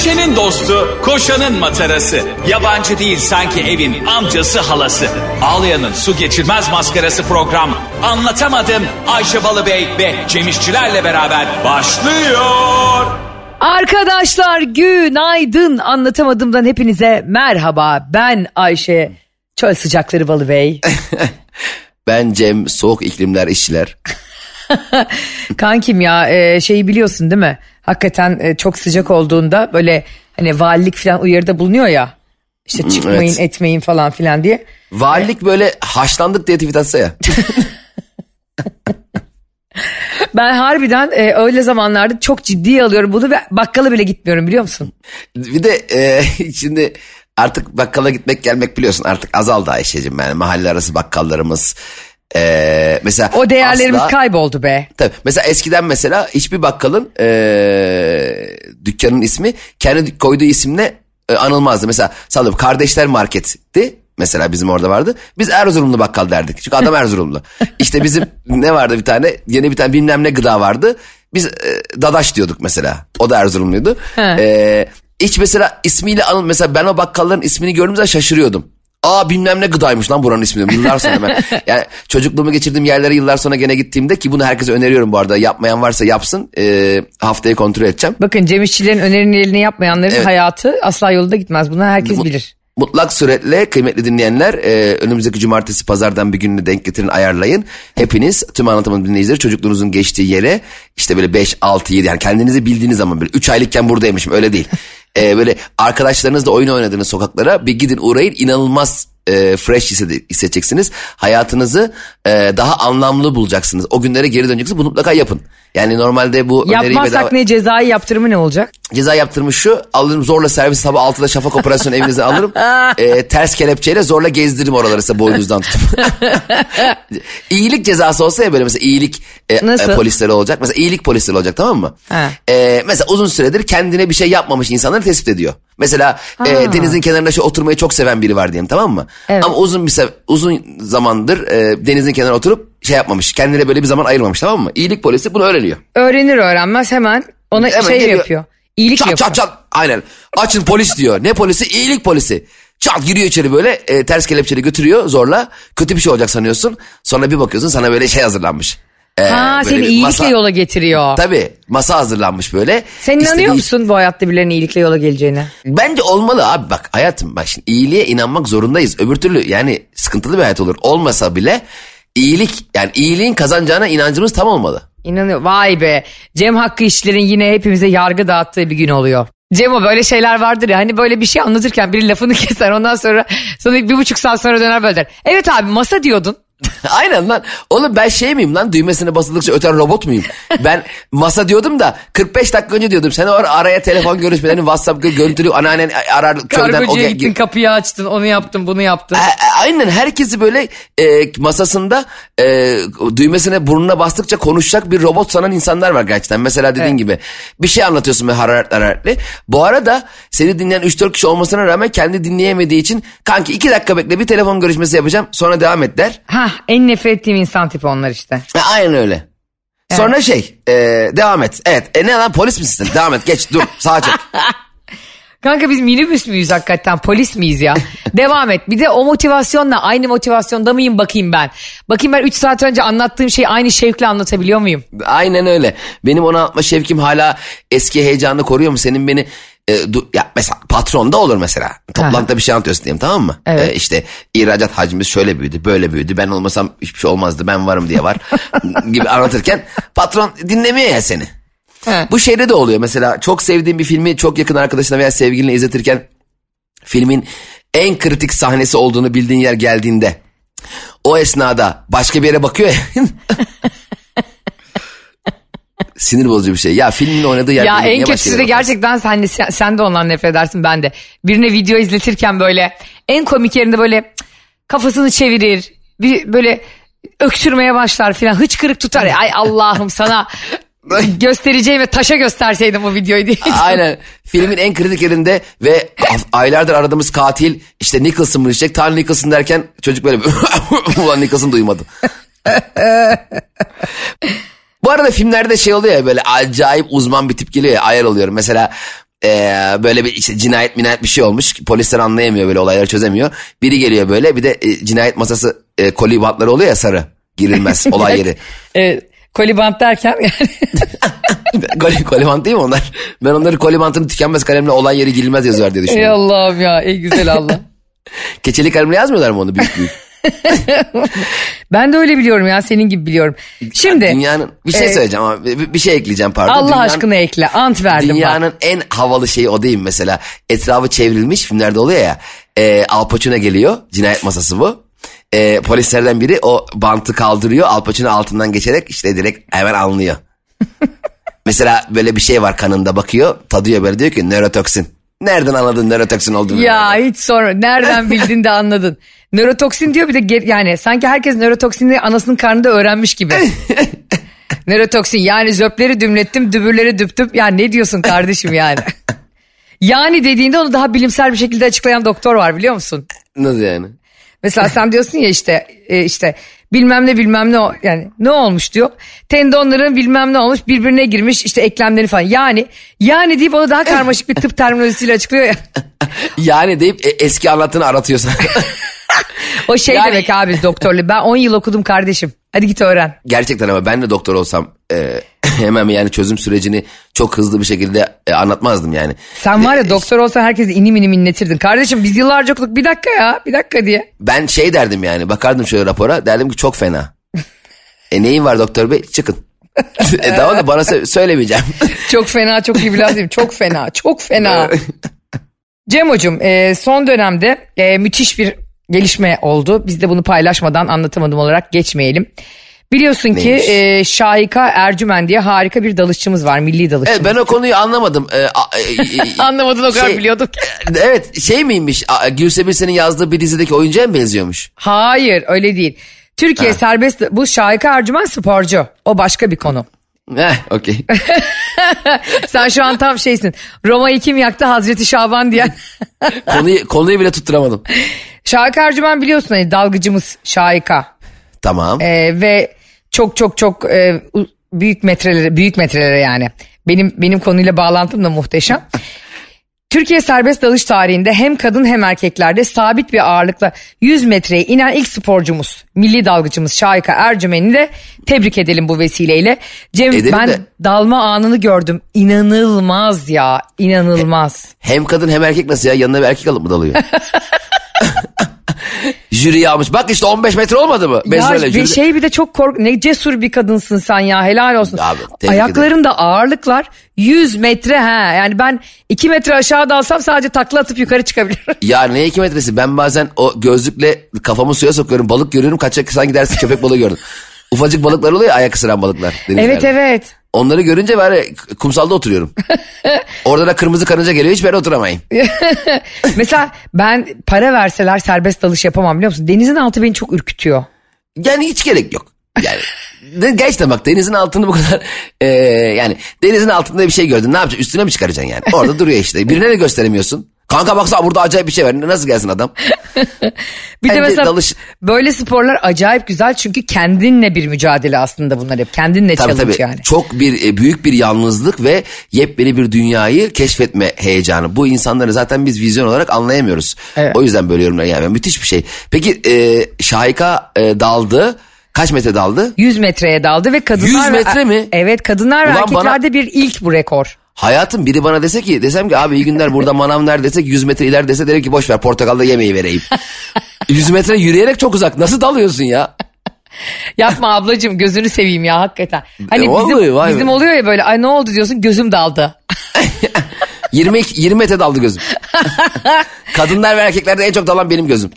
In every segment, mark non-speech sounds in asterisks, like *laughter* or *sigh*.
Düşenin dostu, koşanın matarası. Yabancı değil sanki evin amcası halası. Ağlayan'ın su geçirmez maskarası program. Anlatamadım Ayşe Balıbey ve Cemişçilerle beraber başlıyor. Arkadaşlar günaydın anlatamadımdan hepinize merhaba ben Ayşe çöl sıcakları balı bey. *laughs* Ben Cem soğuk iklimler işçiler. *laughs* *laughs* Kankim ya e, şeyi biliyorsun değil mi? Hakikaten e, çok sıcak olduğunda böyle hani valilik falan uyarıda bulunuyor ya. İşte çıkmayın evet. etmeyin falan filan diye. Valilik böyle haşlandık diye tweet atsa ya. *laughs* Ben harbiden e, öyle zamanlarda çok ciddiye alıyorum bunu ve bakkala bile gitmiyorum biliyor musun? Bir de e, *laughs* şimdi artık bakkala gitmek gelmek biliyorsun artık azaldı Ayşe'cim yani mahalle arası bakkallarımız. E, mesela O değerlerimiz asla- kayboldu be. Tabii. Mesela eskiden mesela hiçbir bakkalın e, dükkanın ismi kendi koyduğu isimle e, anılmazdı. Mesela sallıyorum kardeşler marketti. Mesela bizim orada vardı. Biz Erzurumlu bakkal derdik. Çünkü adam *laughs* Erzurumlu. İşte bizim ne vardı bir tane yeni bir tane bilmem ne gıda vardı. Biz e, Dadaş diyorduk mesela. O da Erzurumluydu. He. E, hiç mesela ismiyle anıl mesela ben o bakkalların ismini gördüğüm zaman şaşırıyordum. Aa bilmem ne gıdaymış lan buranın ismi. Yıllar sonra ben. *laughs* Yani çocukluğumu geçirdiğim yerlere yıllar sonra gene gittiğimde ki bunu herkese öneriyorum bu arada. Yapmayan varsa yapsın. Ee, haftaya kontrol edeceğim. Bakın Cem İşçilerin önerilerini yapmayanların Evet. hayatı asla yolunda gitmez. Bunu herkes Mut- bilir. Mutlak suretle kıymetli dinleyenler e, önümüzdeki cumartesi pazardan bir gününü denk getirin ayarlayın. Hepiniz tüm anlatımın dinleyicileri çocukluğunuzun geçtiği yere işte böyle 5, 6, 7 yani kendinizi bildiğiniz zaman böyle 3 aylıkken buradaymışım öyle değil. E, böyle arkadaşlarınızla oyun oynadığınız sokaklara bir gidin uğrayın inanılmaz e, fresh hissede- hissedeceksiniz. Hayatınızı e, daha anlamlı bulacaksınız. O günlere geri döneceksiniz bunu mutlaka yapın. Yani normalde bu öneriyi Yapmazsak bedava- ne cezai yaptırımı ne olacak? Ceza yaptırmış şu alırım zorla servis sabah 6'da şafak operasyonu evinizden alırım. Ee, *laughs* ters kelepçeyle zorla gezdiririm oraları size boynunuzdan tutup. *laughs* iyilik cezası olsa ya böyle mesela iyilik e, Nasıl? e, polisleri olacak. Mesela iyilik polisleri olacak tamam mı? Ha. Ee, mesela uzun süredir kendine bir şey yapmamış insanları tespit ediyor. Mesela e, denizin kenarında şu oturmayı çok seven biri var diyelim tamam mı? Evet. Ama uzun bir uzun zamandır e, denizin kenarına oturup şey yapmamış. Kendine böyle bir zaman ayırmamış tamam mı? İyilik polisi bunu öğreniyor. Öğrenir öğrenmez hemen ona Hemen şey geliyor. yapıyor. İyilik Çat yapıyor. çat çat. Aynen. Açın polis diyor. Ne polisi? İyilik polisi. Çat giriyor içeri böyle e, ters kelepçeli götürüyor zorla. Kötü bir şey olacak sanıyorsun. Sonra bir bakıyorsun sana böyle şey hazırlanmış. E, Ha seni iyilikle masa- yola getiriyor. Tabii masa hazırlanmış böyle. Sen İstediği- inanıyor musun bu hayatta birilerinin iyilikle yola geleceğine? Bence olmalı abi bak hayatım bak şimdi iyiliğe inanmak zorundayız. Öbür türlü yani sıkıntılı bir hayat olur. Olmasa bile iyilik yani iyiliğin kazanacağına inancımız tam olmalı. İnanıyor. Vay be. Cem Hakkı işlerin yine hepimize yargı dağıttığı bir gün oluyor. Cem o böyle şeyler vardır ya hani böyle bir şey anlatırken biri lafını *laughs* keser ondan sonra sonra bir buçuk saat sonra döner böyle der. Evet abi masa diyordun. *laughs* Aynen lan. Oğlum ben şey miyim lan düğmesine basıldıkça öten robot muyum? *laughs* Ben masa diyordum da 45 dakika önce diyordum. Sen o ara- araya telefon görüşmelerini WhatsApp gö- görüntülü anneannen arar köyden. Kargocuya ge- gittin kapıyı açtın onu yaptın bunu yaptın. A- Aynen herkesi böyle e, masasında e, düğmesine burnuna bastıkça konuşacak bir robot sanan insanlar var gerçekten. Mesela dediğin Evet. gibi bir şey anlatıyorsun ve hararetli hararetli. Bu arada seni dinleyen 3-4 kişi olmasına rağmen kendi dinleyemediği için kanki 2 dakika bekle bir telefon görüşmesi yapacağım sonra devam et der. Hah en nefret ettiğim insan tipi onlar işte. E, aynen öyle. Sonra şey e, devam et. Evet e, ne lan polis misin? devam et geç dur sağa çek. *laughs* Kanka biz minibüs müyüz hakikaten polis miyiz ya? *laughs* Devam et. Bir de o motivasyonla aynı motivasyonda mıyım bakayım ben. Bakayım ben 3 saat önce anlattığım şeyi aynı şevkle anlatabiliyor muyum? Aynen öyle. Benim onu anlatma şevkim hala eski heyecanını koruyor mu? Senin beni e, du- ya mesela patron da olur mesela. Toplantıda bir şey anlatıyorsun diyelim tamam mı? Evet. E, işte ihracat hacmimiz şöyle büyüdü, böyle büyüdü. Ben olmasam hiçbir şey olmazdı. Ben varım diye var *laughs* gibi anlatırken patron dinlemiyor ya seni. He. Bu şeyde de oluyor mesela çok sevdiğin bir filmi çok yakın arkadaşına veya sevgiline izletirken filmin en kritik sahnesi olduğunu bildiğin yer geldiğinde o esnada başka bir yere bakıyor ya. *laughs* Sinir bozucu bir şey. Ya filmin oynadığı yer Ya en kötüsü de gerçekten sen de sen, de ondan nefret edersin ben de. Birine video izletirken böyle en komik yerinde böyle kafasını çevirir. Bir böyle öksürmeye başlar filan hıçkırık tutar. Ay Allah'ım sana *laughs* göstereceğim ve taşa gösterseydim bu videoyu diye. Aynen. Filmin en kritik yerinde ve aylardır aradığımız katil işte Nicholson mı diyecek? Tan Nicholson derken çocuk böyle *laughs* ulan Nicholson duymadı. *laughs* Bu arada filmlerde şey oluyor ya böyle acayip uzman bir tip geliyor ya ayar oluyorum. Mesela Ee, böyle bir işte cinayet minayet bir şey olmuş. Polisler anlayamıyor böyle olayları çözemiyor. Biri geliyor böyle bir de e, cinayet masası e, koli bantları oluyor ya sarı. Girilmez *laughs* olay yeri. E, kolibant derken yani *laughs* Koli, kolibant değil mi onlar? Ben onları kolibantını tükenmez kalemle olay yeri girilmez yazıyor diye ey düşünüyorum. Allah'ım ya ey güzel Allah. *laughs* Keçeli kalemle yazmıyorlar mı onu büyük büyük? *laughs* ben de öyle biliyorum ya senin gibi biliyorum. Şimdi Dünyanın bir şey e, söyleyeceğim ama bir, bir şey ekleyeceğim pardon. Allah Dünyanın- aşkına ekle ant verdim bak. Dünyanın en havalı şeyi o değil mesela? Etrafı çevrilmiş filmlerde oluyor ya. E, Al Pacino geliyor. Cinayet masası bu. E, polislerden biri o bantı kaldırıyor. Al Pacino altından geçerek işte direkt hemen anlıyor. *laughs* mesela böyle bir şey var kanında bakıyor. Tadıyor böyle diyor ki nörotoksin. Nereden anladın nörotoksin olduğunu? Ya hiç sorma. Nereden *laughs* bildin de anladın. Nörotoksin diyor bir de yani sanki herkes nörotoksini anasının karnında öğrenmiş gibi. *laughs* Nörotoksin yani zöpleri dümlettim dübürleri düptüm. Ya ne diyorsun kardeşim yani. *laughs* yani dediğinde onu daha bilimsel bir şekilde açıklayan doktor var biliyor musun? Nasıl yani? Mesela sen diyorsun ya işte e, işte bilmem ne bilmem ne yani ne olmuş diyor. Tendonların bilmem ne olmuş birbirine girmiş işte eklemleri falan. Yani yani deyip onu daha karmaşık bir tıp terminolojisiyle açıklıyor ya. *laughs* Yani deyip e, eski anlattığını aratıyorsan. O şey Yani- demek abi doktorlu. Ben 10 yıl okudum kardeşim. Hadi git öğren. Gerçekten ama ben de doktor olsam e, *laughs* hemen yani çözüm sürecini çok hızlı bir şekilde e, anlatmazdım yani. Sen var ya E, doktor olsan herkesi inim inim inletirdin. Kardeşim biz yıllarca okuduk bir dakika ya bir dakika diye. Ben şey derdim yani bakardım şöyle rapora derdim ki çok fena. e neyin var doktor bey çıkın. *laughs* e tamam da bana sö- söylemeyeceğim. *laughs* Çok fena çok iyi bir laf değil? Çok fena çok fena. Cem hocam e, son dönemde e, müthiş bir gelişme oldu. Biz de bunu paylaşmadan anlatamadım olarak geçmeyelim. Biliyorsun ki Neymiş? e, Şahika Ercümen diye harika bir dalışçımız var milli dalışçımız. evet, ben o konuyu anlamadım. E, a- e, *laughs* Anlamadın o kadar Şey- biliyorduk. e, evet şey miymiş Gülse Birsel'in yazdığı bir dizideki oyuncuya mı benziyormuş? Hayır öyle değil. Türkiye serbest bu Şahika Ercümen sporcu. O başka bir konu. Heh okey. *laughs* Sen şu an tam şeysin. Roma'yı kim yaktı Hazreti Şaban diyen. konuyu, konuyu bile tutturamadım. *laughs* Şahika Ercümen biliyorsun hani dalgıcımız Şahika. Tamam. Ee, ve çok çok çok e, büyük metrelere büyük metrelere yani. Benim benim konuyla bağlantım da muhteşem. Türkiye serbest dalış tarihinde hem kadın hem erkeklerde sabit bir ağırlıkla 100 metreye inen ilk sporcumuz. Milli dalgıcımız Şahika Ercümen'i de tebrik edelim bu vesileyle. Cem Edelim ben de. dalma anını gördüm. İnanılmaz ya inanılmaz. Hem kadın hem erkek nasıl ya yanına bir erkek alıp mı dalıyor? *laughs* Jüriyi almış. Bak işte 15 metre olmadı mı? Ben ya bir jüri- şey bir de çok kork ne cesur bir kadınsın sen ya helal olsun. Abi, Ayaklarında ağırlıklar 100 metre ha yani ben 2 metre aşağı dalsam sadece takla atıp yukarı çıkabilirim. Ya ne iki metresi? Ben bazen o gözlükle kafamı suya sokuyorum. Balık görüyorum. Kaçak sanki dersin köpek balığı gördüm. *laughs* Ufacık balıklar oluyor ya ayak ısıran balıklar. denizlerde. evet evet. Onları görünce böyle kumsalda oturuyorum. *laughs* Orada da kırmızı karınca geliyor hiçbir yere oturamayın. *laughs* Mesela ben para verseler serbest dalış yapamam biliyor musun? Denizin altı beni çok ürkütüyor. Yani hiç gerek yok. Yani gerçekten bak denizin altını bu kadar *laughs* e, yani denizin altında bir şey gördün ne yapacaksın üstüne mi çıkaracaksın yani orada duruyor işte birine de gösteremiyorsun kanka baksana burada acayip bir şey var nasıl gelsin adam *laughs* Bir de Bence mesela dalış- böyle sporlar acayip güzel çünkü kendinle bir mücadele aslında bunlar hep. Kendinle Tabii challenge tabii. yani. Çok bir e, büyük bir yalnızlık ve yepyeni bir dünyayı keşfetme heyecanı. Bu insanları zaten biz vizyon olarak anlayamıyoruz. Evet. O yüzden böyle yorumlar yani müthiş bir şey. Peki e, Şahika e, daldı. Kaç metre daldı? 100 metreye daldı ve kadınlar 100 ve- metre mi? Evet kadınlar ve Ulan bana- erkeklerde bir ilk bu rekor. Hayatım biri bana dese ki desem ki abi iyi günler burada manav nerede desek 100 metre iler dese derim ki boş ver portakalda yemeği vereyim. *laughs* 100 metre yürüyerek çok uzak. Nasıl dalıyorsun ya? Yapma ablacığım gözünü seveyim ya hakikaten. Hani E, bizim, be. bizim oluyor ya böyle ay ne oldu diyorsun gözüm daldı. *laughs* 20, 20 metre daldı gözüm. *laughs* Kadınlar ve erkeklerde en çok dalan benim gözüm.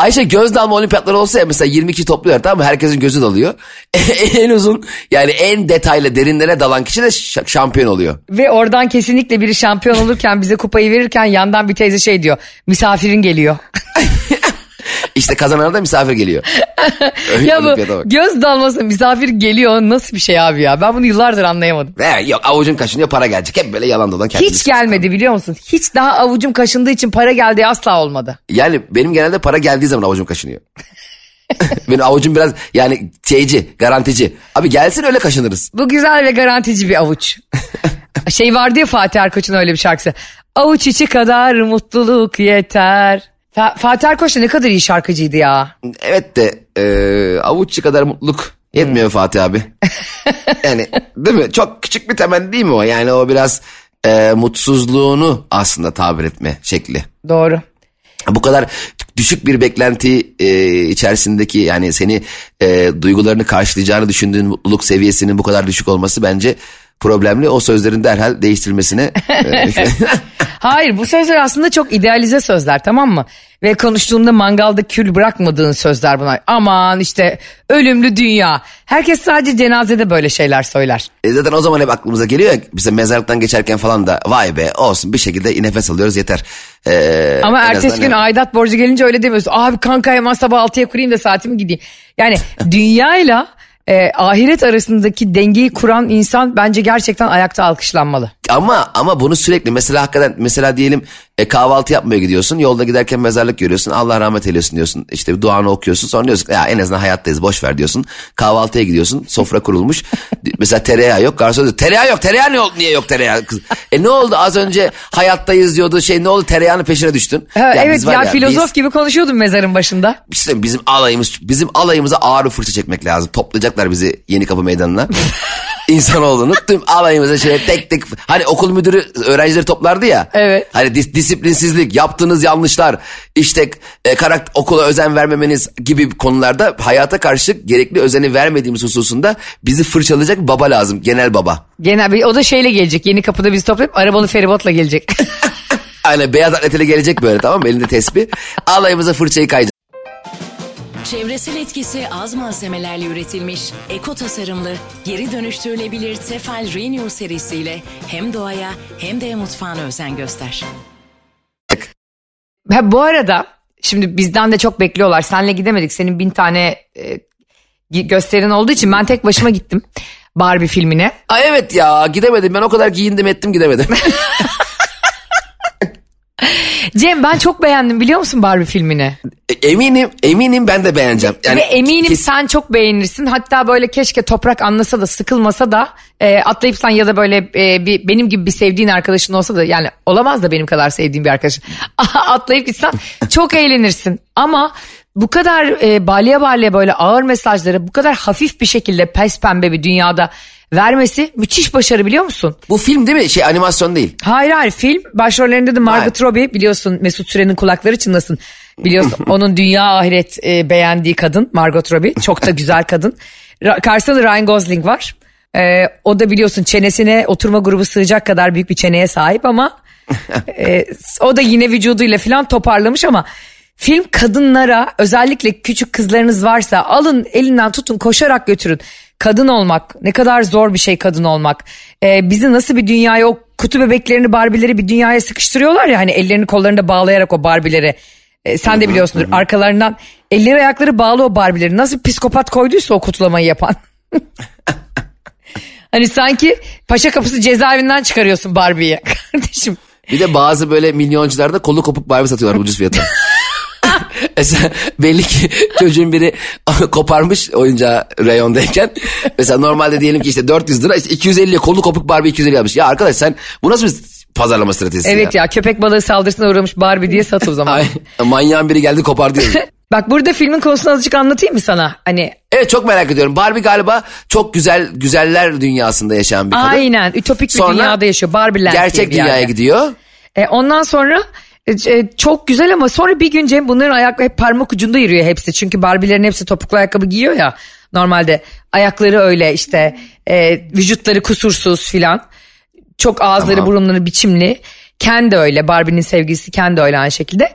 Ayşe göz dalma olimpiyatları olsa ya mesela 22 topluyor tamam mı? Herkesin gözü dalıyor. *laughs* en uzun yani en detaylı derinlere dalan kişi de şampiyon oluyor. Ve oradan kesinlikle biri şampiyon olurken bize kupayı verirken yandan bir teyze şey diyor. Misafirin geliyor. *laughs* İşte kazanana da misafir geliyor. Öyle ya bu göz dalması misafir geliyor nasıl bir şey abi ya. Ben bunu yıllardır anlayamadım. He, yok avucun kaşınıyor para gelecek. Hep böyle yalan dolan kendini Hiç gelmedi biliyor musun? Hiç daha avucum kaşındığı için para geldiği asla olmadı. Yani benim genelde para geldiği zaman avucum kaşınıyor. *laughs* benim avucum biraz yani şeyci, garantici. Abi gelsin öyle kaşınırız. Bu güzel ve garantici bir avuç. *laughs* Şey vardı ya Fatih Erkoç'un öyle bir şarkısı. Avuç içi kadar mutluluk yeter. Fa- Fatih Erkoç da ne kadar iyi şarkıcıydı ya. Evet de e, avuççu kadar mutluluk yetmiyor Hmm. Fatih abi. *laughs* yani değil mi? Çok küçük bir temenni değil mi o? Yani o biraz e, mutsuzluğunu aslında tabir etme şekli. Doğru. Bu kadar düşük bir beklenti e, içerisindeki yani seni e, duygularını karşılayacağını düşündüğün mutluluk seviyesinin bu kadar düşük olması bence problemli. O sözlerin derhal değiştirilmesine *laughs* e, *laughs* Hayır bu sözler aslında çok idealize sözler tamam mı? Ve konuştuğunda mangalda kül bırakmadığın sözler bunlar. Aman işte ölümlü dünya. Herkes sadece cenazede böyle şeyler söyler. E zaten o zaman hep aklımıza geliyor ya bize mezarlıktan geçerken falan da vay be olsun bir şekilde nefes alıyoruz yeter. E, Ama ertesi gün yani- aidat borcu gelince öyle demiyorsun. Abi kanka hemen sabah 6'ya kurayım da saatimi gideyim. Yani *laughs* dünyayla e, ahiret arasındaki dengeyi kuran insan bence gerçekten ayakta alkışlanmalı. Ama ama bunu sürekli mesela hakikaten mesela diyelim e, kahvaltı yapmaya gidiyorsun yolda giderken mezarlık görüyorsun Allah rahmet eylesin diyorsun işte duanı okuyorsun sonra diyorsun ya en azından hayattayız boş ver diyorsun kahvaltıya gidiyorsun sofra kurulmuş *laughs* mesela tereyağı yok garson diyor tereyağı yok tereyağı ne oldu niye yok tereyağı Kız, e ne oldu az önce hayattayız diyordu şey ne oldu tereyağının peşine düştün. Ha, Ya evet var ya, filozof biz- gibi konuşuyordum mezarın başında. işte bizim alayımız bizim alayımıza ağır fırça çekmek lazım. Toplayacaklar bizi Yeni Kapı Meydanı'na. *laughs* İnsanoğlunu tüm alayımıza şöyle tek tek hani okul müdürü öğrencileri toplardı ya. Evet. Hani dis- disiplinsizlik, yaptığınız yanlışlar, işte e, karakter okula özen vermemeniz gibi konularda hayata karşı gerekli özeni vermediğimiz hususunda bizi fırçalayacak baba lazım. Genel baba. Genel o da şeyle gelecek yeni kapıda bizi toplayıp arabalı feribotla gelecek. *laughs* Aynen beyaz atletele gelecek böyle tamam mı? Elinde tespih. Alayımıza fırçayı. Çevresel etkisi az malzemelerle üretilmiş, eko tasarımlı, geri dönüştürülebilir Tefal Renew serisiyle hem doğaya hem de mutfağına özen göster. Ha, bu arada şimdi bizden de çok bekliyorlar. Senle gidemedik. Senin bin tane e, gösterin olduğu için ben tek başıma gittim. Barbie filmine. Ay evet ya gidemedim ben o kadar giyindim ettim gidemedim. *laughs* Cem ben çok beğendim biliyor musun Barbie filmini? E, eminim eminim ben de beğeneceğim. Yani Ve eminim kes- sen çok beğenirsin. Hatta böyle keşke toprak anlasa da sıkılmasa da e, atlayıp sen ya da böyle e, bir benim gibi bir sevdiğin arkadaşın olsa da yani olamaz da benim kadar sevdiğim bir arkadaşın. *laughs* atlayıp gitsen çok eğlenirsin. Ama bu kadar e, balya balya böyle ağır mesajları bu kadar hafif bir şekilde pes pembe bir dünyada vermesi müthiş başarı biliyor musun? Bu film değil mi? Şey animasyon değil. Hayır hayır film başrollerinde de Margot Robbie biliyorsun Mesut Süren'in kulakları çınlasın. Biliyorsun *laughs* onun dünya ahiret e, beğendiği kadın Margot Robbie çok da güzel kadın. Ra- karşısında Ryan Gosling var. E, o da biliyorsun çenesine oturma grubu sığacak kadar büyük bir çeneye sahip ama *laughs* e, o da yine vücuduyla falan toparlamış ama film kadınlara özellikle küçük kızlarınız varsa alın elinden tutun koşarak götürün. Kadın olmak ne kadar zor bir şey kadın olmak. Ee, bizi nasıl bir dünyaya o kutu bebeklerini barbileri bir dünyaya sıkıştırıyorlar ya hani ellerini kollarını da bağlayarak o barbileri. Ee, sen de biliyorsundur arkalarından elleri ayakları bağlı o barbileri nasıl psikopat koyduysa o kutlamayı yapan. *laughs* hani sanki paşa kapısı cezaevinden çıkarıyorsun Barbie'yi *laughs* kardeşim. Bir de bazı böyle milyoncularda kolu kopuk Barbie satıyorlar ucuz fiyata. *laughs* Mesela belli ki çocuğun biri *laughs* koparmış oyuncağı reyondayken. Mesela normalde diyelim ki işte 400 lira işte 250 kolu kopuk Barbie 250 almış. Ya arkadaş sen bu nasıl bir pazarlama stratejisi Evet ya köpek balığı saldırısına uğramış Barbie diye sat o zaman. *laughs* Ay, manyağın biri geldi kopardı. *laughs* Bak burada filmin konusunu azıcık anlatayım mı sana? Hani evet çok merak ediyorum. Barbie galiba çok güzel güzeller dünyasında yaşayan bir kadın. aynen ütopik bir Sonra dünyada yaşıyor. Barbie diye Gerçek dünyaya gidiyor. E, ondan sonra çok güzel ama sonra bir gün Cem bunların ayakları hep parmak ucunda yürüyor hepsi. Çünkü Barbie'lerin hepsi topuklu ayakkabı giyiyor ya. Normalde ayakları öyle işte e, vücutları kusursuz filan. Çok ağızları Tamam. burunları biçimli. Ken de öyle Barbie'nin sevgilisi Ken de öyle aynı şekilde.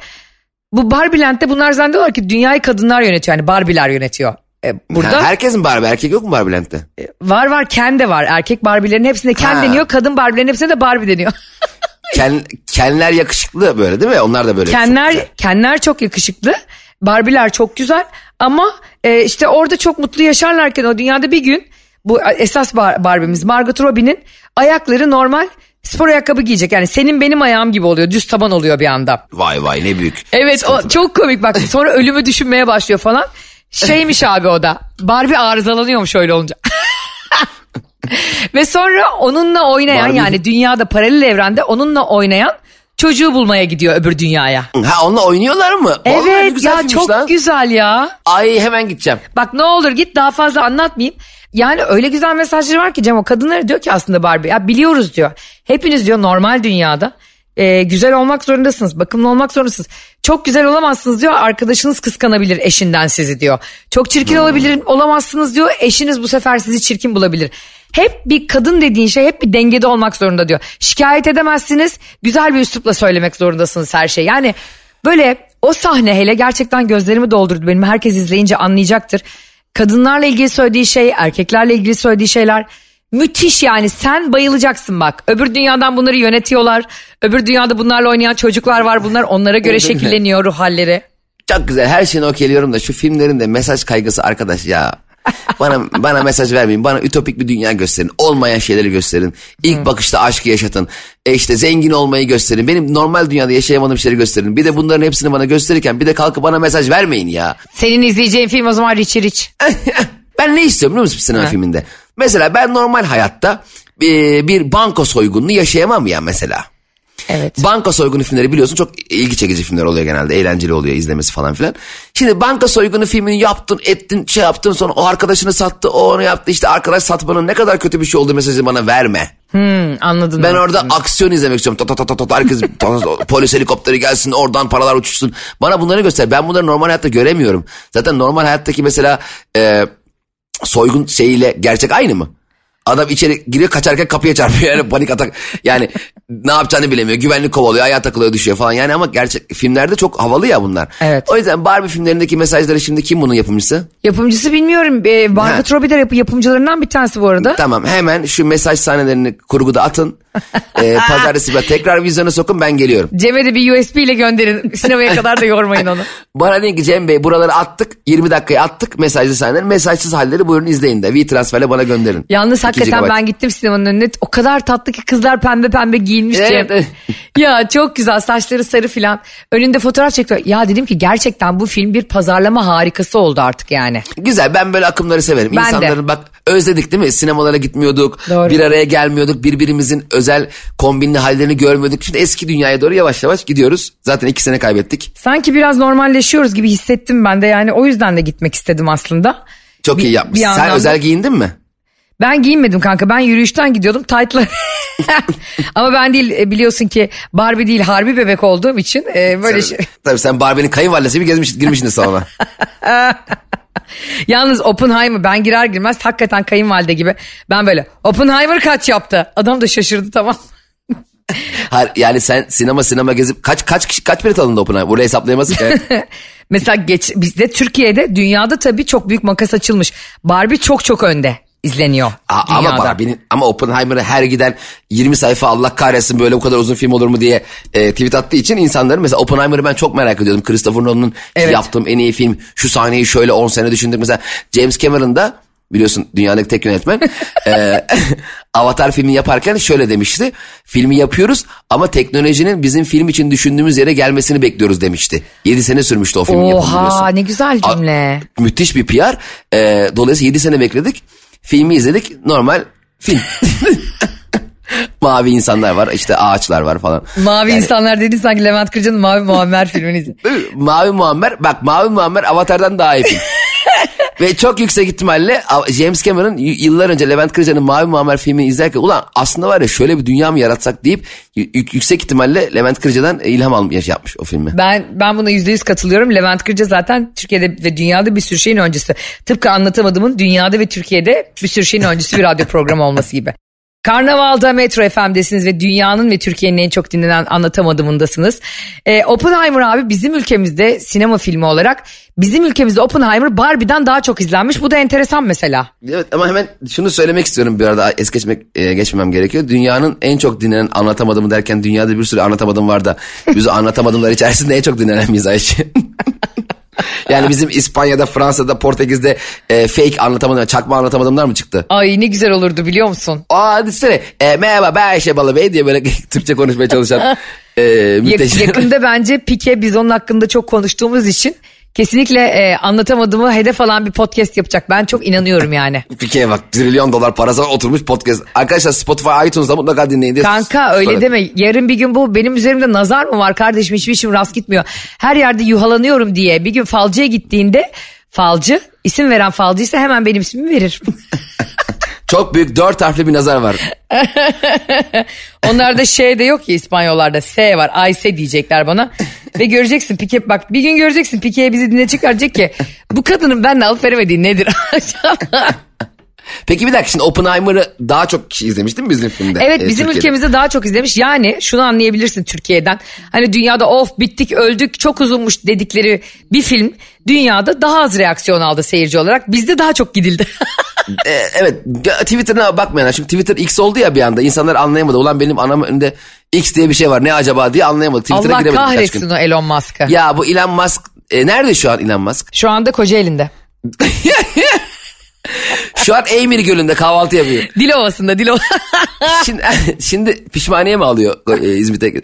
Bu Barbie Land'de bunlar zannediyorlar ki dünyayı kadınlar yönetiyor yani Barbie'ler yönetiyor. E, burada Ha, herkesin Barbie erkek yok mu Barbie Land'de? var var Ken de var. Erkek Barbie'lerin hepsinde Ken Ha. deniyor. Kadın Barbie'lerin hepsine de Barbie deniyor. *laughs* Ken, kenler yakışıklı böyle değil mi? Onlar da böyle. Kenler. Kenler çok yakışıklı. Barbie'ler çok güzel ama e, işte orada çok mutlu yaşarlarken o dünyada bir gün bu esas bar, Barbie'miz Margot Robbie'nin ayakları normal spor ayakkabı giyecek. Yani senin benim ayağım gibi oluyor. Düz taban oluyor bir anda. Vay vay ne büyük. Evet o çok komik bak sonra ölümü düşünmeye başlıyor falan. *laughs* Şeymiş abi o da Barbie arızalanıyormuş öyle olunca. Ve sonra onunla oynayan Barbie. yani dünyada paralel evrende onunla oynayan çocuğu bulmaya gidiyor öbür dünyaya. Ha onunla oynuyorlar mı? Evet ya çok lan. güzel ya. Ay hemen gideceğim. Bak ne olur git daha fazla anlatmayayım. Yani öyle güzel mesajları var ki Cem o kadınlara diyor ki aslında Barbie ya biliyoruz diyor. Hepiniz diyor normal dünyada e, güzel olmak zorundasınız. Bakımlı olmak zorundasınız. Çok güzel olamazsınız diyor. Arkadaşınız kıskanabilir eşinden sizi diyor. Çok çirkin olabilir olamazsınız diyor. Eşiniz bu sefer sizi çirkin bulabilir. Hep bir kadın dediğin şey hep bir dengede olmak zorunda diyor. Şikayet edemezsiniz. Güzel bir üslupla söylemek zorundasınız her şey. Yani böyle o sahne hele gerçekten gözlerimi doldurdu benim. Herkes izleyince anlayacaktır. Kadınlarla ilgili söylediği şey, erkeklerle ilgili söylediği şeyler müthiş yani. Sen bayılacaksın bak. Öbür dünyadan bunları yönetiyorlar. Öbür dünyada bunlarla oynayan çocuklar var. Bunlar onlara göre şekilleniyor ruh halleri. Çok güzel her şeyini okeyliyorum da şu filmlerin de mesaj kaygısı arkadaş ya. Bana bana mesaj vermeyin. Bana ütopik bir dünya gösterin. Olmayan şeyleri gösterin. İlk bakışta aşkı yaşatın. E işte zengin olmayı gösterin. Benim normal dünyada yaşayamadığım şeyleri gösterin. Bir de bunların hepsini bana gösterirken bir de kalkıp bana mesaj vermeyin ya. Senin izleyeceğin film o zaman Richie Rich. *laughs* ben ne istiyorum biliyor musun sinema Ha. filminde? Mesela ben normal hayatta bir, bir banka soygununu yaşayamam ya mesela. Evet. Banka soygunu filmleri biliyorsun çok ilgi çekici filmler oluyor genelde. Eğlenceli oluyor izlemesi falan filan. Şimdi banka soygunu filmini yaptın ettin şey yaptın sonra o arkadaşını sattı o onu yaptı. işte arkadaş satmanın ne kadar kötü bir şey olduğu mesajı bana verme. Hmm, anladım. Ben orada aksiyon izlemek istiyorum. Ta ta ta ta ta herkes *laughs* polis helikopteri gelsin oradan paralar uçuşsun. Bana bunları göster. Ben bunları normal hayatta göremiyorum. Zaten normal hayattaki mesela e, soygun şeyiyle gerçek aynı mı? Adam içeri giriyor kaçarken kapıya çarpıyor yani panik atak. Yani ne yapacağını bilemiyor. Güvenlik kovalıyor, ayağa takılıyor, düşüyor falan. Yani ama gerçek filmlerde çok havalı ya bunlar. Evet. O yüzden Barbie filmlerindeki mesajları şimdi kim bunun yapımcısı? Yapımcısı bilmiyorum. Ee, Margot Robbie de yap- yapımcılarından bir tanesi bu arada. Tamam hemen şu mesaj sahnelerini kurguda atın. Ee, pazartesi bir tekrar vizyona sokun ben geliyorum. Cem'e de bir USB ile gönderin. Sinemaya kadar da yormayın onu. *laughs* Bana deyin ki Cem Bey buraları attık 20 dakikaya attık mesajlı sahneleri mesajsız halleri buyurun izleyin de V-Transfer'le bana gönderin. Yalnız 2 hakikaten GB. ben gittim sinemanın önüne. O kadar tatlı ki kızlar pembe pembe giyinmiş Evet, Cem. *laughs* ya çok güzel saçları sarı filan. Önünde fotoğraf çekiyor. Ya dedim ki gerçekten bu film bir pazarlama harikası oldu artık yani. Güzel ben böyle akımları severim. Ben de. İnsanların bak özledik değil mi? Sinemalara gitmiyorduk. Doğru. Bir araya gelmiyorduk. Birbirimizin özel kombinli hallerini görmüyorduk. Şimdi eski dünyaya doğru yavaş yavaş gidiyoruz. Zaten iki sene kaybettik. Sanki biraz normalleşiyoruz gibi hissettim ben de yani o yüzden de gitmek istedim aslında. Çok Bir- iyi yapmışsın. Sen anlamda- özel giyindin mi? Ben giyinmedim kanka ben yürüyüşten gidiyordum taytla. *laughs* Ama ben değil e, biliyorsun ki Barbie değil harbi bebek olduğum için e, böyle şey. Tabii sen Barbie'nin kayınvalidesi gibi gezmiş, girmişsin salona. *laughs* *laughs* Yalnız Oppenheimer ben girer girmez hakikaten kayınvalide gibi. Ben böyle Oppenheimer kaç yaptı? Adam da şaşırdı tamam. *laughs* Hayır, yani sen sinema sinema gezip kaç kaç kişi kaç bilet alındı Oppenheimer? Burayı hesaplayamazsın ki. *laughs* Mesela geç, bizde Türkiye'de dünyada tabii çok büyük makas açılmış. Barbie çok çok önde izleniyor A- dünyada. ama Barbie'nin ama Oppenheimer'ı her giden 20 sayfa Allah kahretsin böyle bu kadar uzun film olur mu diye e, tweet attığı için insanların mesela Oppenheimer'ı ben çok merak ediyordum. Christopher Nolan'ın Evet. yaptığım en iyi film şu sahneyi şöyle 10 sene düşündüm. Mesela James Cameron da biliyorsun dünyadaki tek yönetmen e, *laughs* Avatar filmi yaparken şöyle demişti. Filmi yapıyoruz ama teknolojinin bizim film için düşündüğümüz yere gelmesini bekliyoruz demişti. 7 sene sürmüştü o filmin yapımı. Oha ne güzel cümle. A- müthiş bir PR. Ee, dolayısıyla 7 sene bekledik. Filmi izledik. Normal film. *laughs* Mavi insanlar var işte ağaçlar var falan. Mavi Yani- insanlar dedi sanki Levent Kırca'nın Mavi Muammer filmini izle. Değil mi? Mavi Muammer bak Mavi Muammer Avatar'dan daha iyi film. *laughs* Ve çok yüksek ihtimalle James Cameron yıllar önce Levent Kırca'nın Mavi Muammer filmini izlerken ulan aslında var ya şöyle bir dünya mı yaratsak deyip yüksek ihtimalle Levent Kırca'dan ilham almış yapmış o filmi. Ben ben buna yüzde yüz katılıyorum. Levent Kırca zaten Türkiye'de ve dünyada bir sürü şeyin öncüsü. Tıpkı anlatamadığımın dünyada ve Türkiye'de bir sürü şeyin öncüsü bir radyo programı olması gibi. Karnaval'da Metro FM'desiniz ve dünyanın ve Türkiye'nin en çok dinlenen anlatamadığımındasınız. Ee, Oppenheimer abi bizim ülkemizde sinema filmi olarak bizim ülkemizde Oppenheimer Barbie'den daha çok izlenmiş. Bu da enteresan mesela. Evet ama hemen şunu söylemek istiyorum bir arada es geçmek e, geçmemem gerekiyor. Dünyanın en çok dinlenen anlatamadım derken dünyada bir sürü anlatamadım var da biz anlatamadımlar içerisinde en çok dinlenen miyiz Ayşe? *laughs* *laughs* yani bizim İspanya'da, Fransa'da, Portekiz'de e, fake anlatamadım, çakma anlatamadımlar mı çıktı? Ay ne güzel olurdu biliyor musun? Aa düşünsene e, merhaba ben Ayşe Balıbey diye böyle *laughs* Türkçe konuşmaya çalışan e, *laughs* müteşem. yakında bence Pike biz onun hakkında çok konuştuğumuz için kesinlikle e, anlatamadığımı hedef alan bir podcast yapacak. Ben çok inanıyorum yani. *laughs* Pike'ye bak trilyon dolar parası oturmuş podcast. Arkadaşlar Spotify iTunes'da mutlaka dinleyin diye. Kanka öyle Sonra- deme. Yarın bir gün bu benim üzerimde nazar mı var kardeşim hiçbir işim rast gitmiyor. Her yerde yuhalanıyorum diye bir gün falcıya gittiğinde falcı isim veren falcıysa hemen benim ismimi verir. *laughs* Çok büyük dört harfli bir nazar var. *laughs* Onlarda şey de yok ya İspanyollarda S var. Ayse diyecekler bana. Ve göreceksin Pike bak bir gün göreceksin Pike'ye bizi dinleyecekler diyecek ki bu kadının benimle alıp veremediği nedir? *laughs* Peki bir dakika şimdi Oppenheimer'ı daha çok kişi izlemiş değil mi bizim filmde? Evet Ee, bizim Türkiye'de? ülkemizde daha çok izlemiş. Yani şunu anlayabilirsin Türkiye'den. Hani dünyada of bittik öldük çok uzunmuş dedikleri bir film dünyada daha az reaksiyon aldı seyirci olarak. Bizde daha çok gidildi. *laughs* Ee, evet Twitter'ına bakmayan çünkü Twitter X oldu ya bir anda insanlar anlayamadı. Ulan benim anamın önünde X diye bir şey var ne acaba diye anlayamadı. Twitter'a Allah kahretsin o Elon Musk'ı. Ya bu Elon Musk e, nerede şu an Elon Musk? Şu anda Kocaeli'nde. *laughs* Şu an Eymir Gölü'nde kahvaltı yapıyor. Dilovası'nda Dilova. *laughs* Şimdi, *laughs* şimdi pişmaniye mi alıyor e, İzmit'e?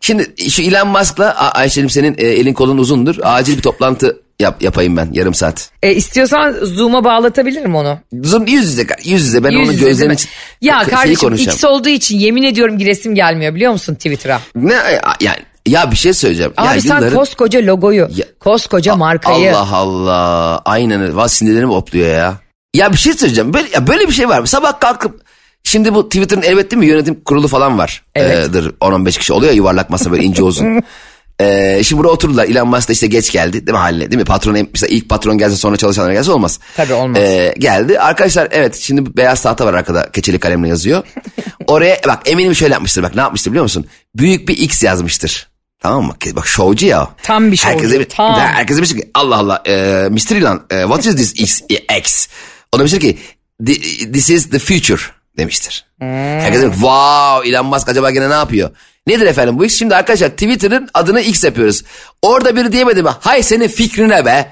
Şimdi şu Elon Musk'la A- Ayşe'cim senin e, elin kolun uzundur. Acil bir toplantı yap, yapayım ben yarım saat. e, istiyorsan Zoom'a bağlatabilirim onu. Zoom yüz yüze yüz yüze ben Yüz onun mi? için Ya kardeşim. X olduğu için yemin ediyorum giresim gelmiyor biliyor musun Twitter'a? Ne yani ya bir şey söyleyeceğim. Abi ya sen yılların- koskoca logoyu, Ya- koskoca markayı. Allah Allah. Aynen. Valla sinirlerim opluyor ya. Ya bir şey söyleyeceğim. Böyle, ya böyle bir şey var mı? Sabah kalkıp şimdi bu Twitter'ın elbette mi yönetim kurulu falan var. Evet. Ee, dır, 10-15 kişi oluyor yuvarlak masa böyle ince uzun. *laughs* Ee, şimdi buraya oturdular. Elon Musk da işte geç geldi değil mi haline değil mi? Patron mesela ilk patron gelse sonra çalışanlar gelse olmaz. Tabii olmaz. Ee, geldi. Arkadaşlar evet şimdi beyaz tahta var arkada keçeli kalemle yazıyor. *laughs* Oraya bak eminim şöyle yapmıştır bak ne yapmıştır biliyor musun? Büyük bir X yazmıştır. Tamam mı? Bak şovcu ya. Tam bir şovcu, Herkese, bir- tam. herkese bir şey ki Allah Allah e, Mr. Elon e, what is this X? X? O demiştir ki "Thi- this is the future demiştir. Herkes demiş wow Elon Musk acaba gene ne yapıyor? Nedir efendim bu iş? Şimdi arkadaşlar Twitter'ın adını X yapıyoruz. Orada biri diyemedi mi? Hay senin fikrine be.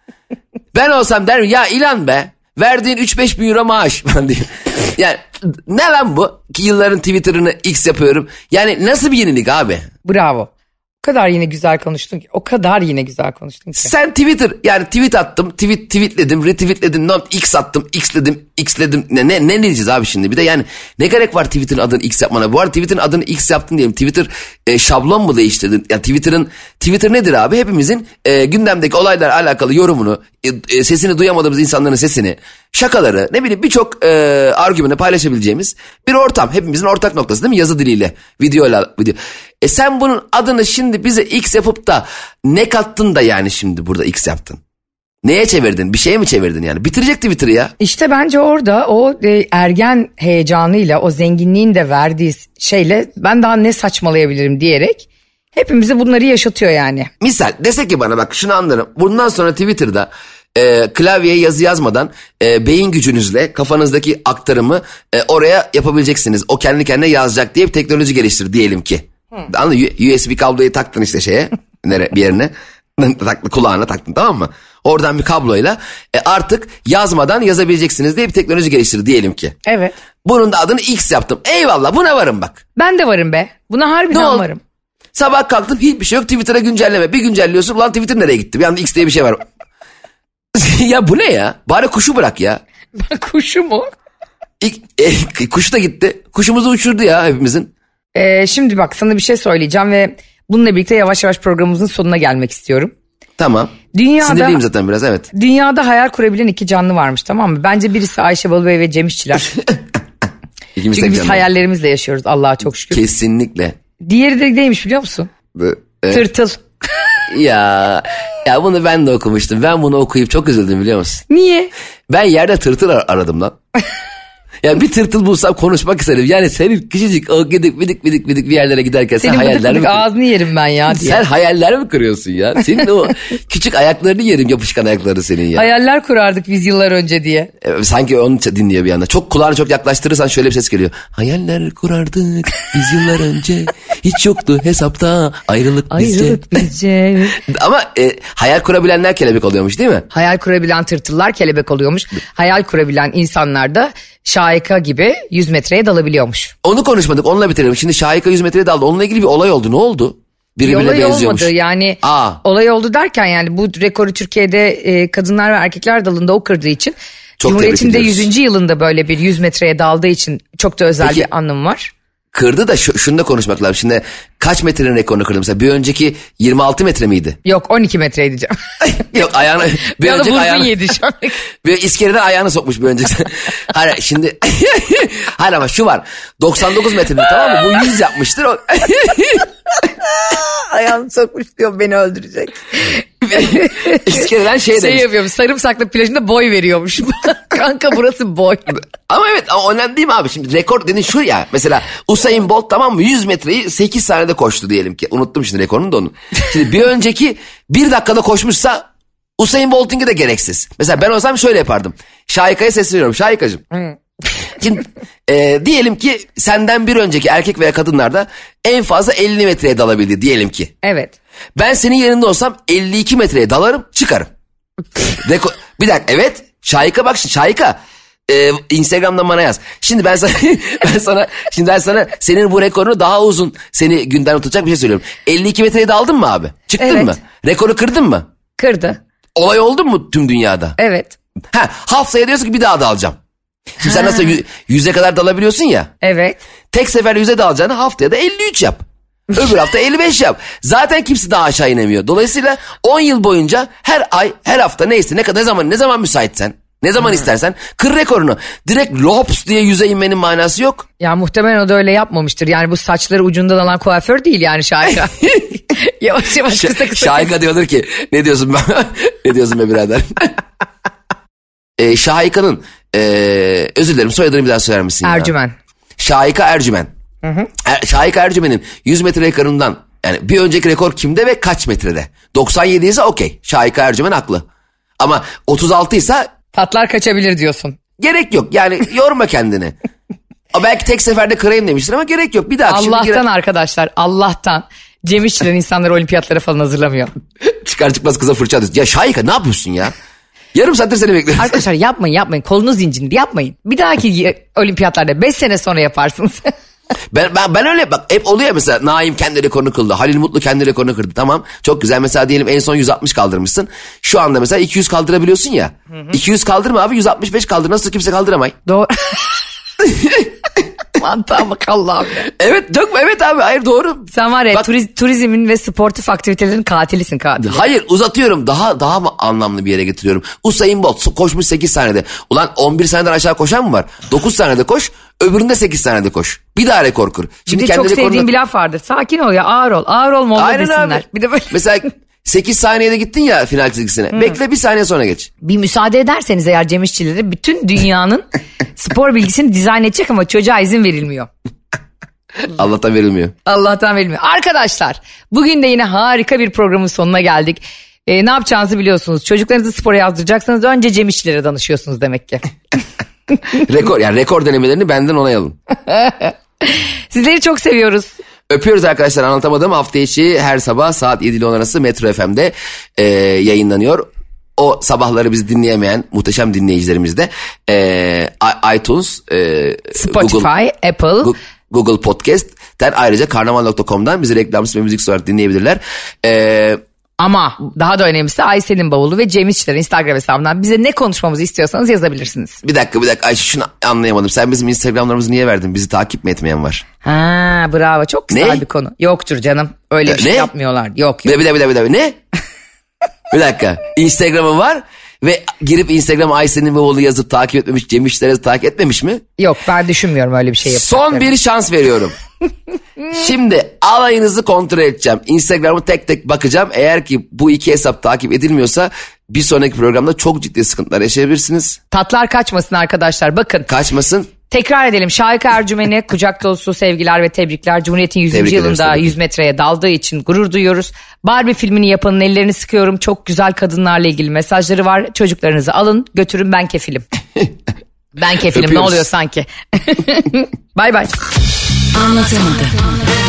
*laughs* ben olsam derim ya Elon be. Verdiğin 3-5 bin euro maaş. *laughs* Ben diyeyim. Yani ne lan bu? Ki yılların Twitter'ını X yapıyorum. Yani nasıl bir yenilik abi? Bravo. O kadar yine güzel konuştun ki. O kadar yine güzel konuştun ki. Sen Twitter yani tweet attım, tweet tweetledim, retweetledim, not x attım, xledim, xledim. Ne ne ne diyeceğiz abi şimdi? Bir de yani ne gerek var Twitter'ın adını x yapmana? Bu arada Twitter'ın adını x yaptın diyelim. Twitter e, şablon mu değiştirdin? Ya Twitter'ın Twitter nedir abi? Hepimizin e, gündemdeki olaylarla alakalı yorumunu, e, e, sesini duyamadığımız insanların sesini, şakaları, ne bileyim birçok e, argümanı paylaşabileceğimiz bir ortam. Hepimizin ortak noktası değil mi? Yazı diliyle, videoyla, video. E sen bunun adını şimdi bize X yapıp da ne kattın da yani şimdi burada X yaptın? Neye çevirdin? Bir şeye mi çevirdin yani? Bitirecek Twitter'ı ya. İşte bence orada o e, ergen heyecanıyla o zenginliğin de verdiği şeyle ben daha ne saçmalayabilirim diyerek hepimize bunları yaşatıyor yani. Misal dese ki bana bak şunu anlarım. Bundan sonra Twitter'da e, klavyeye yazı yazmadan e, beyin gücünüzle kafanızdaki aktarımı e, oraya yapabileceksiniz. O kendi kendine yazacak diye bir teknoloji geliştir diyelim ki. Anladın mı? U- USB kabloyu taktın işte şeye *laughs* nere, bir yerine. *laughs* taktın, kulağına taktın tamam mı? Oradan bir kabloyla e, artık yazmadan yazabileceksiniz diye bir teknoloji geliştir diyelim ki. Evet. Bunun da adını X yaptım. Eyvallah buna varım bak. Ben de varım be. Buna harbiden Ne oldu? varım. Sabah kalktım hiçbir şey yok Twitter'a güncelleme. Bir güncelliyorsun ulan Twitter nereye gitti? Bir anda X diye bir şey var. *laughs* ya bu ne ya? Bari kuşu bırak ya. *laughs* Kuşu mu? İlk, e, kuş da gitti. Kuşumuzu uçurdu ya hepimizin. Ee, şimdi bak sana bir şey söyleyeceğim ve bununla birlikte yavaş yavaş programımızın sonuna gelmek istiyorum. Tamam. Dünyada Sinirliyim zaten biraz evet. dünyada hayal kurabilen iki canlı varmış tamam mı? Bence birisi Ayşe Balıbey ve Cem İşçiler. *laughs* İkimiz Çünkü biz canlı. hayallerimizle yaşıyoruz Allah'a çok şükür. Kesinlikle. Diğeri de neymiş biliyor musun? Bu- e, Tırtıl. *laughs* ya ya bunu ben de okumuştum. Ben bunu okuyup çok üzüldüm biliyor musun? Niye? Ben yerde tırtıl ar- aradım lan. *laughs* yani bir tırtıl bulsam konuşmak istedim. Yani senin küçücük o gidik bidik bidik bidik bir yerlere giderken sen Senin hayaller mi ağzını yerim ben ya diye. Sen hayaller mi kırıyorsun ya? Senin o *laughs* küçük ayaklarını yerim yapışkan ayakları senin ya. Hayaller kurardık biz yıllar önce diye. E, Sanki onu dinliyor bir anda. Çok kulağını çok yaklaştırırsan şöyle bir ses geliyor. Hayaller kurardık biz yıllar önce. Hiç yoktu hesapta ayrılık bizce. Ayrılık bizce. *laughs* Ama e, hayal kurabilenler kelebek oluyormuş değil mi? Hayal kurabilen tırtıllar kelebek oluyormuş. Hayal kurabilen insanlar da şahika gibi 100 metreye dalabiliyormuş. Onu konuşmadık onunla bitirelim. Şimdi Şahika 100 metreye daldı. Onunla ilgili bir olay oldu. Ne oldu? Bir birbirine olay benziyormuş. olmadı yani Aa. olay oldu derken yani bu rekoru Türkiye'de e, kadınlar ve erkekler dalında o kırdığı için Çok Cumhuriyet'in de tebrik ediyoruz. 100. yılında böyle bir 100 metreye daldığı için çok da özel Peki- bir anlamı var. Kırdı da şu, şunu da konuşmak lazım. Şimdi kaç metrenin rekorunu kırdı mesela? Bir önceki 26 metre miydi? Yok 12 metreydi canım. Yok ayağını bir anda önceki ayağını yedi şu an. *laughs* bir iskeleden ayağını sokmuş bir önceki. *laughs* Hayır şimdi *laughs* hayır ama şu var. 99 metrenin tamam mı? Bu 100 yapmıştır. *laughs* Ayağını sokmuş diyor beni öldürecek. *laughs* İskeleden şey, şey demiş. yapıyormuş sarımsaklı plajında boy veriyormuş. *laughs* Kanka burası boy. Ama evet ama önemli değil mi abi? Şimdi rekor dediğin şu ya. Mesela Usain Bolt tamam mı 100 metreyi 8 saniyede koştu diyelim ki. Unuttum şimdi rekorunu da onu. Şimdi bir önceki 1 dakikada koşmuşsa Usain Bolt'unki de gereksiz. Mesela ben olsam şöyle yapardım. Şahika'ya sesleniyorum. Şahika'cığım. Şimdi e, diyelim ki senden bir önceki erkek veya kadınlarda en fazla 50 metreye dalabildi diyelim ki. Evet. Ben senin yerinde olsam 52 metreye dalarım çıkarım. *laughs* Reko- bir dakika evet Şahika bak şimdi Şahika e, Instagram'dan bana yaz. Şimdi ben sana *laughs* ben sana şimdi ben sana senin bu rekorunu daha uzun seni günden tutacak bir şey söylüyorum. 52 metreye daldın mı abi? Çıktın Evet. mı? Rekoru kırdın mı? Kırdı. Olay oldu mu tüm dünyada? Evet. Ha haftaya diyorsun ki bir daha dalacağım. Şimdi sen nasıl yü- yüze kadar dalabiliyorsun ya. Evet. Tek sefer yüze dalacağını haftaya da 53 yap. Öbür hafta 55 yap. Zaten kimse daha aşağı inemiyor. Dolayısıyla 10 yıl boyunca her ay, her hafta neyse ne kadar ne zaman ne zaman müsaitsen, ne zaman istersen kır rekorunu. Direkt lops diye yüze inmenin manası yok. Ya muhtemelen o da öyle yapmamıştır. Yani bu saçları ucundan alan kuaför değil yani Şahika. *laughs* *laughs* yavaş yavaş kısa kısa. Şahika diyordur ki ne diyorsun ben? *laughs* ne diyorsun be birader? ee, Şahika'nın ee, özür dilerim soyadını bir daha söyler misin? ya? Ercümen. Şahika Ercümen. Er, Şahika Ercümen'in 100 metre rekorundan yani bir önceki rekor kimde ve kaç metrede? 97 ise okey. Şahika Ercümen haklı. Ama 36 ise Patlar kaçabilir diyorsun. gerek yok. Yani yorma kendini. *laughs* Belki tek seferde kırayım demiştir ama gerek yok. Bir daha şimdi Allah'tan girer- arkadaşlar Allah'tan Cem insanları olimpiyatlara falan hazırlamıyor. *laughs* çıkar çıkmaz kıza fırça atıyorsun. Ya Şahika ne yapıyorsun ya? Yarım saattir seni bekliyorum. Arkadaşlar yapmayın yapmayın kolunuz incinir yapmayın. Bir dahaki olimpiyatlarda 5 sene sonra yaparsınız. *laughs* Ben, ben, ben öyle bak hep oluyor mesela Naim kendi rekorunu kıldı. Halil Mutlu kendi rekorunu kırdı. Tamam çok güzel mesela diyelim en son 160 kaldırmışsın. Şu anda mesela 200 kaldırabiliyorsun ya. 200 kaldırma abi 165 kaldır. Nasıl kimse kaldıramay. Doğru. *laughs* Mantığa bak Allah'ım ya. Evet dökme evet abi hayır doğru. Sen var ya Bak- turiz- turizmin ve sportif aktivitelerin katilisin katil. Hayır uzatıyorum daha daha mı anlamlı bir yere getiriyorum. Usain Bolt koşmuş 8 saniyede. Ulan 11 saniyeden aşağı koşan mı var? 9 saniyede koş öbüründe 8 saniyede koş. Bir daha rekor kır. Bir de çok sevdiğim bir laf vardır. Sakin ol ya ağır ol. Ağır ol molla Aynen desinler. abi. Bir de böyle Mesela *laughs* 8 saniyede gittin ya final çizgisine. Bekle bir saniye sonra geç. bir müsaade ederseniz eğer Cem İşçileri bütün dünyanın *laughs* spor bilgisini dizayn edecek ama çocuğa izin verilmiyor. *laughs* Allah'tan verilmiyor. Allah'tan verilmiyor. Arkadaşlar bugün de yine harika bir programın sonuna geldik. Ee, ne yapacağınızı biliyorsunuz. Çocuklarınızı spora yazdıracaksanız önce Cem İşçilere danışıyorsunuz demek ki. *laughs* Rekor yani rekor denemelerini benden onay alın. Sizleri çok seviyoruz. Öpüyoruz arkadaşlar anlatamadım. Hafta içi her sabah saat 7 ile 10 arası Metro FM'de e, yayınlanıyor. O sabahları bizi dinleyemeyen muhteşem dinleyicilerimiz de e, iTunes, e, Spotify, Google, Apple. Gu- Google Podcast'ten ayrıca karnaval.com'dan bizi reklamsız ve müzik olarak dinleyebilirler. E, Ama daha da önemlisi Aysel'in bavulu ve Cem İşçilerin Instagram hesabından bize ne konuşmamızı istiyorsanız yazabilirsiniz. bir dakika bir dakika Ayşe şunu anlayamadım. Sen bizim Instagramlarımızı niye verdin? Bizi takip mi etmeyen var? Ha bravo çok güzel Ne? bir konu. Yoktur canım öyle bir Ne? şey yapmıyorlar. Yok yok. Bir dakika bir dakika bir dakika. Ne? *laughs* bir dakika. Instagram'ı var ve girip Instagram Ayşe'nin bavulu yazıp takip etmemiş, Cem İşler'i takip etmemiş mi? Yok ben düşünmüyorum öyle bir şey yapacaklarını. Son bir şans veriyorum. Şimdi alayınızı kontrol edeceğim. Instagram'ı tek tek bakacağım. Eğer ki bu iki hesap takip edilmiyorsa bir sonraki programda çok ciddi sıkıntılar yaşayabilirsiniz. Tatlar kaçmasın arkadaşlar bakın. Kaçmasın. Tekrar edelim Şahika Ercümen'e *laughs* kucak dolusu sevgiler ve tebrikler. Cumhuriyet'in 100. Tebrik ederiz, yılında ki. 100 metreye daldığı için gurur duyuyoruz. Barbie filmini yapanın ellerini sıkıyorum. Çok güzel kadınlarla ilgili mesajları var. Çocuklarınızı alın götürün ben kefilim. *laughs* ben kefilim ne Öpüyoruz. oluyor sanki. *laughs* bay bay. Anlatamadım.